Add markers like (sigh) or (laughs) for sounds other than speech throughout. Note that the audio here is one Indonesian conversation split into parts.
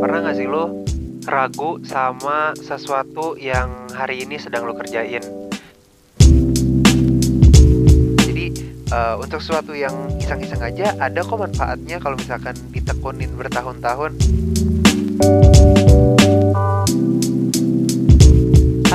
Pernah gak sih lo ragu sama sesuatu yang hari ini sedang lo kerjain? Jadi uh, untuk sesuatu yang iseng-iseng aja ada kok manfaatnya kalau misalkan ditekunin bertahun-tahun.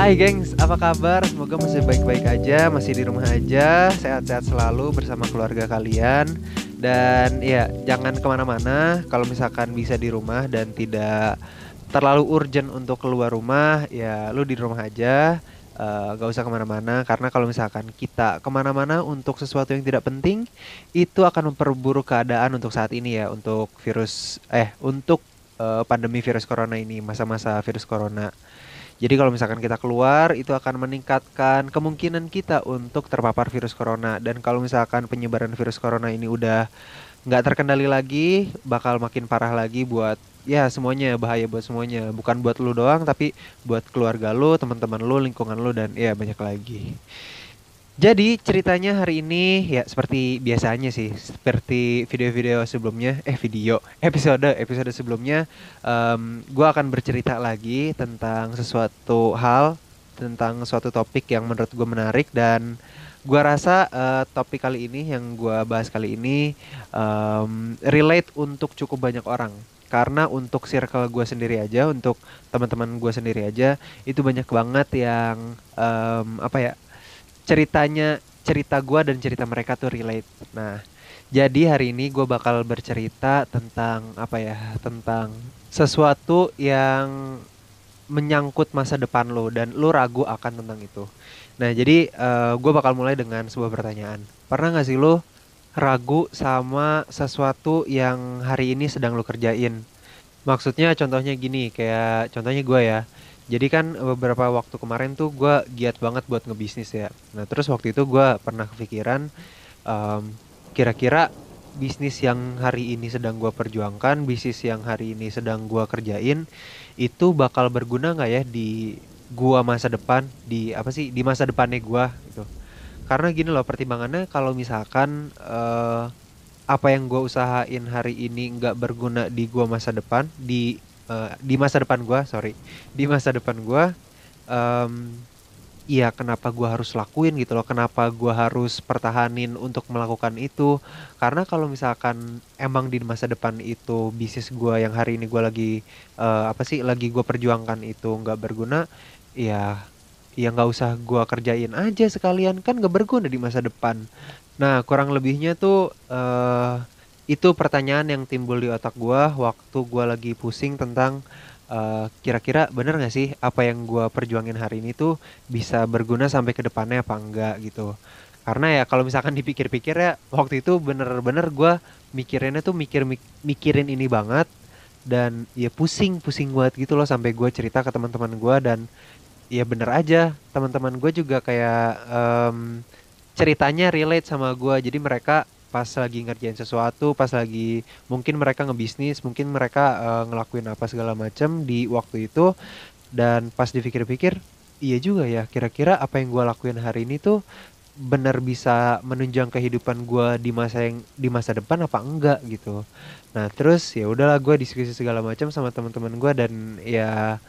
Hai gengs, apa kabar? Semoga masih baik-baik aja, masih di rumah aja, sehat-sehat selalu bersama keluarga kalian. Dan ya, jangan ke mana-mana. Kalau misalkan bisa di rumah dan tidak terlalu urgent untuk keluar rumah Ya lu di rumah aja, uh, gak usah ke mana-mana. Karena kalau misalkan kita ke mana-mana untuk sesuatu yang tidak penting Itu akan memperburuk keadaan untuk saat ini ya Untuk virus, eh untuk uh, pandemi virus corona ini, masa-masa virus corona jadi kalau misalkan kita keluar itu akan meningkatkan kemungkinan kita untuk terpapar virus corona. Dan kalau misalkan penyebaran virus corona ini udah nggak terkendali lagi bakal makin parah lagi buat ya semuanya bahaya buat semuanya. Bukan buat lu doang tapi buat keluarga lu teman-teman lu lingkungan lu dan ya banyak lagi jadi ceritanya hari ini ya seperti biasanya sih, seperti video-video sebelumnya, eh video episode episode sebelumnya, um, gue akan bercerita lagi tentang sesuatu hal, tentang suatu topik yang menurut gue menarik dan gue rasa uh, topik kali ini yang gue bahas kali ini um, relate untuk cukup banyak orang. Karena untuk circle gue sendiri aja, untuk teman-teman gue sendiri aja itu banyak banget yang um, apa ya ceritanya cerita gue dan cerita mereka tuh relate. Nah, jadi hari ini gue bakal bercerita tentang apa ya? Tentang sesuatu yang menyangkut masa depan lo dan lo ragu akan tentang itu. Nah, jadi uh, eh, gue bakal mulai dengan sebuah pertanyaan. Pernah gak sih lo ragu sama sesuatu yang hari ini sedang lo kerjain? Maksudnya contohnya gini, kayak contohnya gue ya jadi kan beberapa waktu kemarin tuh gue giat banget buat ngebisnis ya. Nah terus waktu itu gue pernah kepikiran um, kira-kira bisnis yang hari ini sedang gue perjuangkan, bisnis yang hari ini sedang gue kerjain, itu bakal berguna nggak ya di gua masa depan, di apa sih di masa depannya gue gitu. Karena gini loh pertimbangannya kalau misalkan uh, apa yang gue usahain hari ini nggak berguna di gua masa depan, di uh, di masa depan gue sorry di masa depan gue um, Iya, kenapa gue harus lakuin gitu loh? Kenapa gue harus pertahanin untuk melakukan itu? Karena kalau misalkan emang di masa depan itu bisnis gue yang hari ini gue lagi uh, apa sih? Lagi gue perjuangkan itu nggak berguna, ya, ya nggak usah gue kerjain aja sekalian kan nggak berguna di masa depan. Nah, kurang lebihnya tuh uh, itu pertanyaan yang timbul di otak gue waktu gue lagi pusing tentang uh, kira-kira bener gak sih apa yang gue perjuangin hari ini tuh bisa berguna sampai ke depannya apa enggak gitu. Karena ya kalau misalkan dipikir-pikir ya waktu itu bener-bener gue mikirinnya tuh mikir mikirin ini banget dan ya pusing pusing buat gitu loh sampai gue cerita ke teman-teman gue dan ya bener aja teman-teman gue juga kayak um, ceritanya relate sama gue jadi mereka pas lagi ngerjain sesuatu, pas lagi mungkin mereka ngebisnis, mungkin mereka uh, ngelakuin apa segala macam di waktu itu dan pas dipikir-pikir iya juga ya kira-kira apa yang gue lakuin hari ini tuh benar bisa menunjang kehidupan gue di masa yang di masa depan apa enggak gitu. Nah terus ya udahlah gue diskusi segala macam sama teman-teman gue dan ya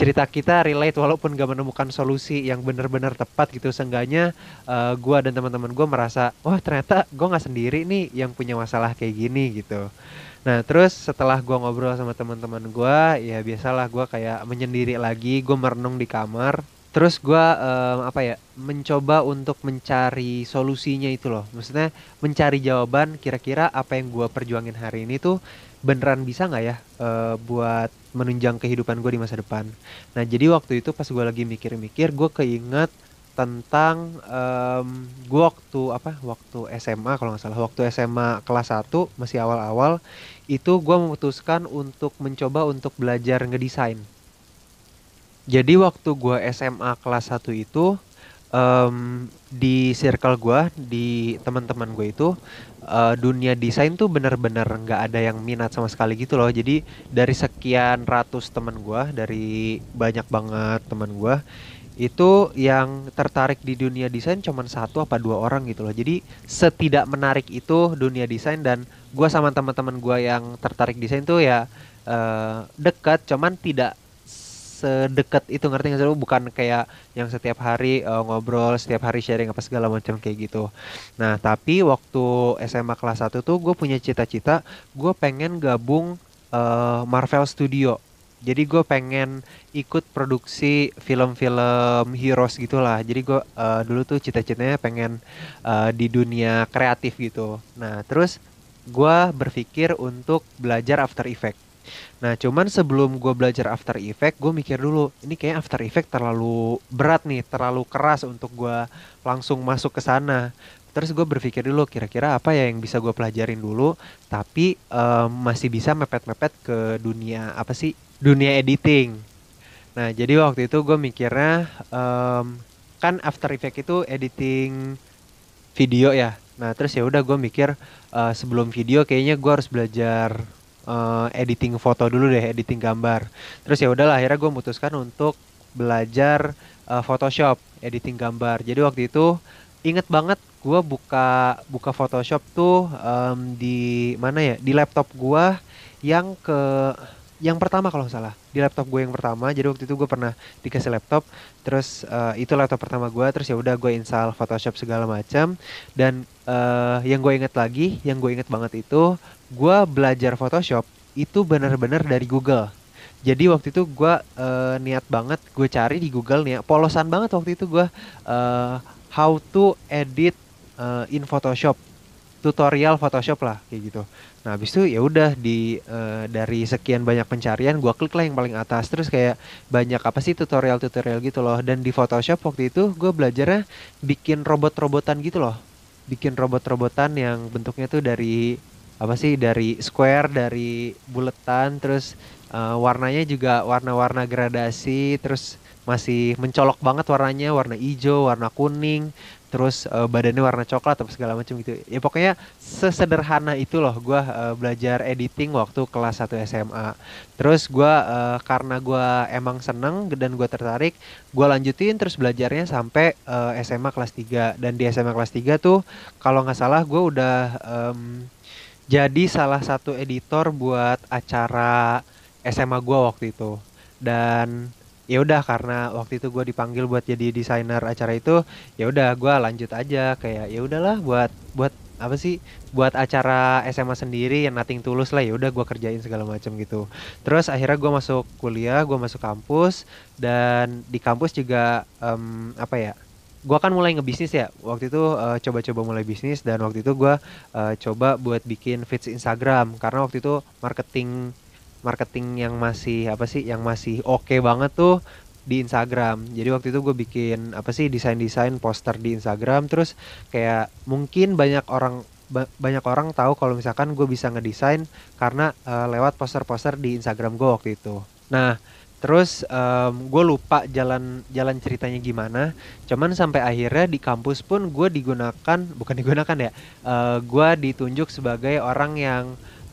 cerita kita relate walaupun gak menemukan solusi yang benar-benar tepat gitu. Seenggaknya uh, eh, gue dan teman-teman gue merasa wah ternyata gue nggak sendiri nih yang punya masalah kayak gini gitu. Nah terus setelah gue ngobrol sama teman-teman gue ya biasalah gue kayak menyendiri lagi gue merenung di kamar. Terus gue um, apa ya mencoba untuk mencari solusinya itu loh. Maksudnya mencari jawaban kira-kira apa yang gue perjuangin hari ini tuh beneran bisa nggak ya uh, buat menunjang kehidupan gue di masa depan. Nah jadi waktu itu pas gue lagi mikir-mikir, gue keinget tentang um, gue waktu apa waktu SMA kalau nggak salah waktu SMA kelas 1 masih awal-awal itu gue memutuskan untuk mencoba untuk belajar ngedesain. Jadi waktu gue SMA kelas 1 itu um, di circle gue, di teman-teman gue itu uh, dunia desain tuh bener-bener nggak ada yang minat sama sekali gitu loh. Jadi dari sekian ratus teman gue, dari banyak banget teman gue, itu yang tertarik di dunia desain cuman satu apa dua orang gitu loh jadi setidak menarik itu dunia desain dan gue sama teman-teman gue yang tertarik desain tuh ya uh, dekat cuman tidak sedekat itu ngerti nggak sih bukan kayak yang setiap hari uh, ngobrol setiap hari sharing apa segala macam kayak gitu. Nah tapi waktu SMA kelas 1 tuh gue punya cita-cita gue pengen gabung uh, Marvel Studio. Jadi gue pengen ikut produksi film-film heroes gitulah. Jadi gue uh, dulu tuh cita-citanya pengen uh, di dunia kreatif gitu. Nah terus gue berpikir untuk belajar After Effect Nah, cuman sebelum gue belajar After Effect, gue mikir dulu, ini kayak After Effect terlalu berat nih, terlalu keras untuk gue langsung masuk ke sana. Terus gue berpikir dulu, kira-kira apa ya yang bisa gue pelajarin dulu, tapi um, masih bisa mepet-mepet ke dunia apa sih? Dunia editing. Nah, jadi waktu itu gue mikirnya, um, kan After Effect itu editing video ya. Nah, terus ya udah gue mikir uh, sebelum video kayaknya gue harus belajar uh, editing foto dulu deh, editing gambar. Terus ya udahlah akhirnya gue memutuskan untuk belajar uh, Photoshop, editing gambar. Jadi waktu itu inget banget gue buka buka Photoshop tuh um, di mana ya? Di laptop gue yang ke yang pertama kalau nggak salah di laptop gue yang pertama. Jadi waktu itu gue pernah dikasih laptop terus uh, itu laptop pertama gue terus ya udah gue install Photoshop segala macam dan uh, yang gue inget lagi yang gue inget banget itu gue belajar Photoshop itu benar-benar dari Google. Jadi waktu itu gue uh, niat banget gue cari di Google nih polosan banget waktu itu gue uh, how to edit uh, in Photoshop tutorial Photoshop lah kayak gitu. Nah, habis itu ya udah di uh, dari sekian banyak pencarian gua klik lah yang paling atas terus kayak banyak apa sih tutorial-tutorial gitu loh dan di Photoshop waktu itu gue belajarnya bikin robot-robotan gitu loh. Bikin robot-robotan yang bentuknya tuh dari apa sih dari square, dari buletan terus uh, warnanya juga warna-warna gradasi terus masih mencolok banget warnanya warna hijau warna kuning terus uh, badannya warna coklat atau segala macam gitu. Ya pokoknya sesederhana itu loh gue uh, belajar editing waktu kelas 1 SMA terus gue uh, karena gue emang seneng dan gue tertarik gue lanjutin terus belajarnya sampai uh, SMA kelas 3 dan di SMA kelas 3 tuh kalau nggak salah gue udah um, jadi salah satu editor buat acara SMA gue waktu itu. Dan ya udah karena waktu itu gue dipanggil buat jadi desainer acara itu ya udah gue lanjut aja kayak ya udahlah buat buat apa sih buat acara SMA sendiri yang nating tulus lah ya udah gue kerjain segala macam gitu. Terus akhirnya gue masuk kuliah gue masuk kampus dan di kampus juga um, apa ya gue kan mulai ngebisnis ya waktu itu uh, coba-coba mulai bisnis dan waktu itu gue uh, coba buat bikin feeds Instagram karena waktu itu marketing marketing yang masih apa sih yang masih oke okay banget tuh di Instagram. Jadi waktu itu gue bikin apa sih desain-desain poster di Instagram terus kayak mungkin banyak orang ba banyak orang tahu kalau misalkan gue bisa ngedesain karena uh, lewat poster-poster di Instagram gue waktu itu. Nah, terus um, gue lupa jalan jalan ceritanya gimana. Cuman sampai akhirnya di kampus pun gue digunakan bukan digunakan ya. Uh, gue ditunjuk sebagai orang yang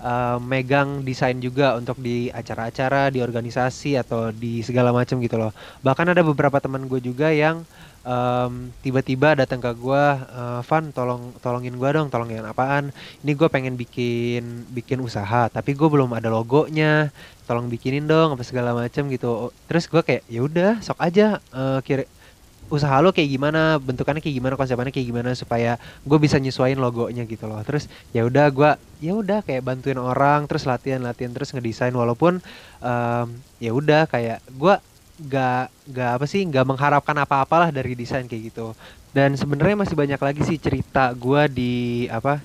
uh, megang desain juga untuk di acara-acara, di organisasi atau di segala macam gitu loh. Bahkan ada beberapa teman gue juga yang um, tiba-tiba datang ke gue, uh, Van tolong tolongin gue dong, tolongin apaan? Ini gue pengen bikin bikin usaha, tapi gue belum ada logonya. Tolong bikinin dong apa segala macam gitu. Terus gue kayak ya udah, sok aja uh, kira usaha lo kayak gimana bentukannya kayak gimana konsepnya kayak gimana supaya gue bisa nyesuaiin logonya gitu loh. Terus ya udah gue ya udah kayak bantuin orang terus latihan latihan terus ngedesain walaupun um, ya udah kayak gue gak gak apa sih gak mengharapkan apa-apalah dari desain kayak gitu. Dan sebenarnya masih banyak lagi sih cerita gue di apa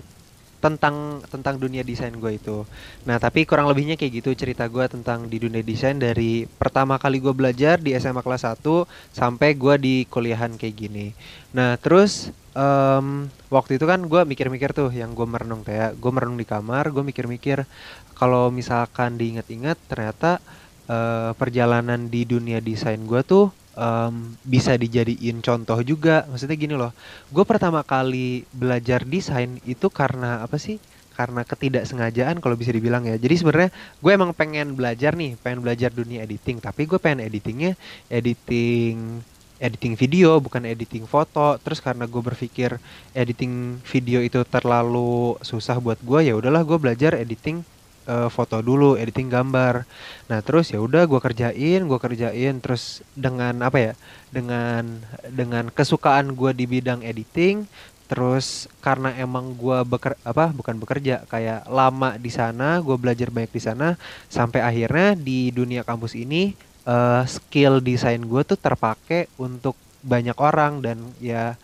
tentang tentang dunia desain gue itu. Nah tapi kurang lebihnya kayak gitu cerita gue tentang di dunia desain dari pertama kali gue belajar di SMA kelas 1 sampai gue di kuliahan kayak gini. Nah terus um, waktu itu kan gue mikir-mikir tuh yang gue merenung kayak gue merenung di kamar, gue mikir-mikir kalau misalkan diingat-ingat ternyata uh, perjalanan di dunia desain gue tuh um, bisa dijadiin contoh juga. Maksudnya gini loh gue pertama kali belajar desain itu karena apa sih? Karena ketidaksengajaan kalau bisa dibilang ya. Jadi sebenarnya gue emang pengen belajar nih pengen belajar dunia editing. Tapi gue pengen editingnya editing editing video bukan editing foto. Terus karena gue berpikir editing video itu terlalu susah buat gue ya udahlah gue belajar editing uh, foto dulu editing gambar. Nah terus ya udah gue kerjain gue kerjain terus dengan apa ya dengan dengan kesukaan gue di bidang editing terus karena emang gue beker apa bukan bekerja kayak lama di sana gue belajar banyak di sana sampai akhirnya di dunia kampus ini uh, skill desain gue tuh terpakai untuk banyak orang dan ya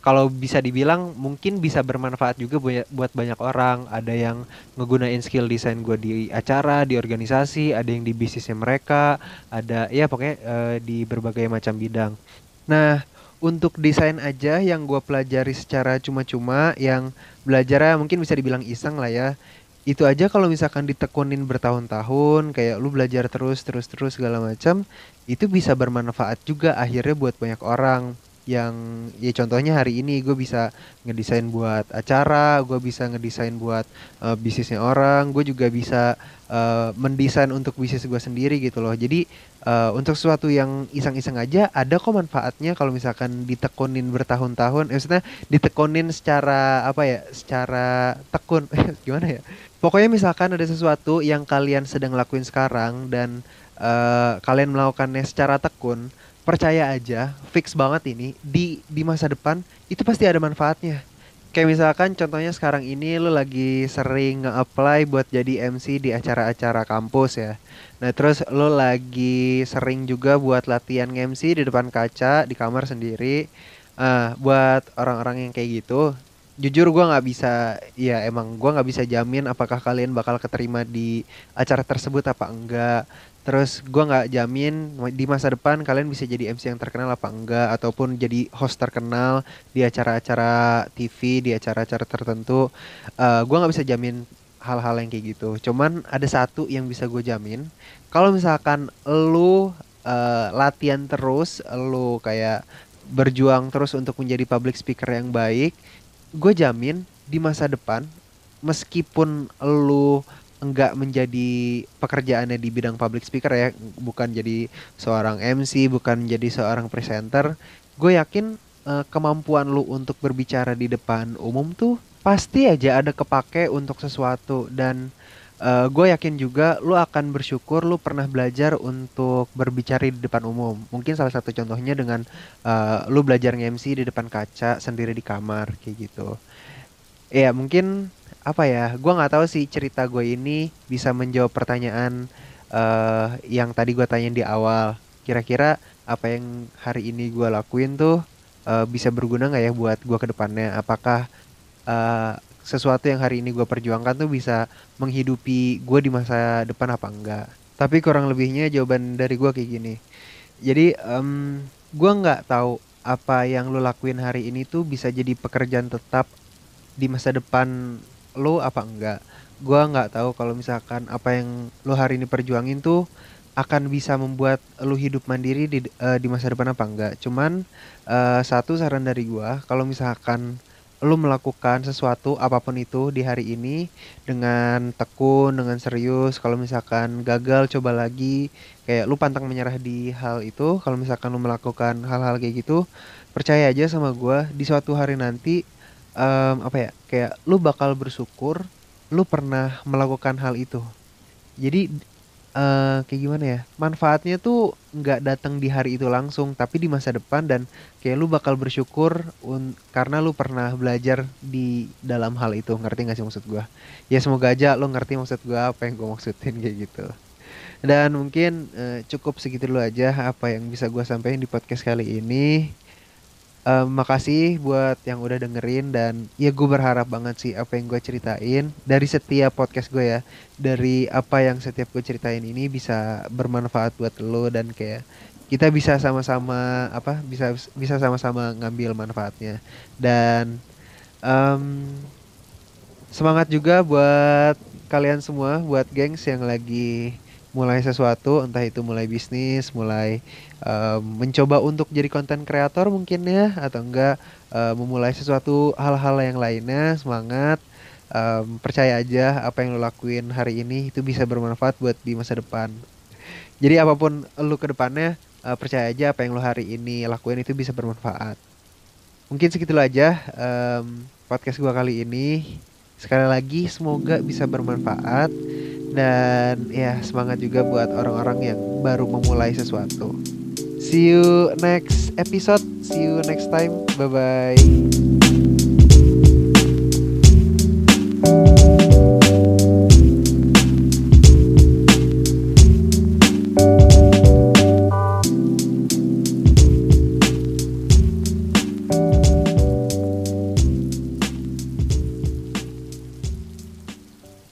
kalau bisa dibilang mungkin bisa bermanfaat juga buat banyak orang. Ada yang ngegunain skill desain gue di acara, di organisasi, ada yang di bisnisnya mereka, ada ya pokoknya uh, di berbagai macam bidang. Nah, untuk desain aja yang gue pelajari secara cuma-cuma, yang belajarnya mungkin bisa dibilang iseng lah ya. Itu aja kalau misalkan ditekunin bertahun-tahun, kayak lu belajar terus, terus, terus segala macam, itu bisa bermanfaat juga akhirnya buat banyak orang yang ya contohnya hari ini gue bisa ngedesain buat acara, gue bisa ngedesain buat uh, bisnisnya orang, gue juga bisa uh, mendesain untuk bisnis gue sendiri gitu loh. Jadi uh, untuk sesuatu yang iseng-iseng aja ada kok manfaatnya kalau misalkan ditekunin bertahun-tahun, eh, maksudnya ditekunin secara apa ya, secara tekun, (laughs) gimana ya? Pokoknya misalkan ada sesuatu yang kalian sedang lakuin sekarang dan uh, kalian melakukannya secara tekun percaya aja fix banget ini di di masa depan itu pasti ada manfaatnya. Kayak misalkan contohnya sekarang ini lo lagi sering nge-apply buat jadi MC di acara-acara kampus ya. Nah terus lo lagi sering juga buat latihan MC di depan kaca di kamar sendiri. Uh, buat orang-orang yang kayak gitu jujur gue nggak bisa ya emang gue nggak bisa jamin apakah kalian bakal keterima di acara tersebut apa enggak Terus gue nggak jamin di masa depan kalian bisa jadi MC yang terkenal apa enggak ataupun jadi host terkenal di acara-acara TV di acara-acara tertentu. Uh, eh, gue nggak bisa jamin hal-hal yang kayak gitu. Cuman ada satu yang bisa gue jamin. Kalau misalkan lu uh, latihan terus, lu kayak berjuang terus untuk menjadi public speaker yang baik, gue jamin di masa depan meskipun lu enggak menjadi pekerjaannya di bidang public speaker ya, bukan jadi seorang MC, bukan jadi seorang presenter, gue yakin uh, kemampuan lu untuk berbicara di depan umum tuh pasti aja ada kepake untuk sesuatu dan uh, gue yakin juga lu akan bersyukur lu pernah belajar untuk berbicara di depan umum. Mungkin salah satu contohnya dengan uh, lu belajar nge-MC di depan kaca sendiri di kamar kayak gitu. Ya mungkin apa ya gue nggak tahu sih cerita gue ini bisa menjawab pertanyaan uh, yang tadi gue tanya di awal. Kira-kira apa yang hari ini gue lakuin tuh uh, bisa berguna nggak ya buat gue ke depannya? Apakah uh, sesuatu yang hari ini gue perjuangkan tuh bisa menghidupi gue di masa depan apa enggak? Tapi kurang lebihnya jawaban dari gue kayak gini. Jadi um, gue nggak tahu apa yang lo lakuin hari ini tuh bisa jadi pekerjaan tetap di masa depan lo apa enggak. Gue nggak tahu kalau misalkan apa yang lo hari ini perjuangin tuh akan bisa membuat lo hidup mandiri di uh, di masa depan apa enggak. Cuman uh, satu saran dari gue kalau misalkan lo melakukan sesuatu apa pun itu di hari ini dengan tekun dengan serius kalau misalkan gagal coba lagi kayak lu pantang menyerah di hal itu kalau misalkan lu melakukan hal-hal kayak gitu percaya aja sama gue di suatu hari nanti um, apa ya kayak lu bakal bersyukur lu pernah melakukan hal itu. Jadi uh, kayak gimana ya manfaatnya tuh nggak datang di hari itu langsung tapi di masa depan dan kayak lu bakal bersyukur un karena lu pernah belajar di dalam hal itu. Ngerti gak sih maksud gua? Ya semoga aja lu ngerti maksud gua apa yang gua maksudin kayak gitu. Dan mungkin uh, cukup segitu dulu aja apa yang bisa gua sampaikan di podcast kali ini um, makasih buat yang udah dengerin dan ya gue berharap banget sih apa yang gue ceritain dari setiap podcast gue ya dari apa yang setiap gue ceritain ini bisa bermanfaat buat lo dan kayak kita bisa sama-sama apa bisa bisa sama-sama ngambil manfaatnya. Dan um, semangat juga buat kalian semua buat gengs yang lagi mulai sesuatu entah itu mulai bisnis mulai um, mencoba untuk jadi konten kreator mungkin ya atau enggak uh, memulai sesuatu hal-hal yang lainnya semangat um, percaya aja apa yang lo lakuin hari ini itu bisa bermanfaat buat di masa depan. Jadi apa pun lu ke depannya uh, percaya aja apa yang lu hari ini lakuin itu bisa bermanfaat. Mungkin segitu aja um, podcast gua kali ini sekali lagi semoga bisa bermanfaat. Dan ya semangat juga buat orang-orang yang baru memulai sesuatu. See you next episode. See you next time. Bye bye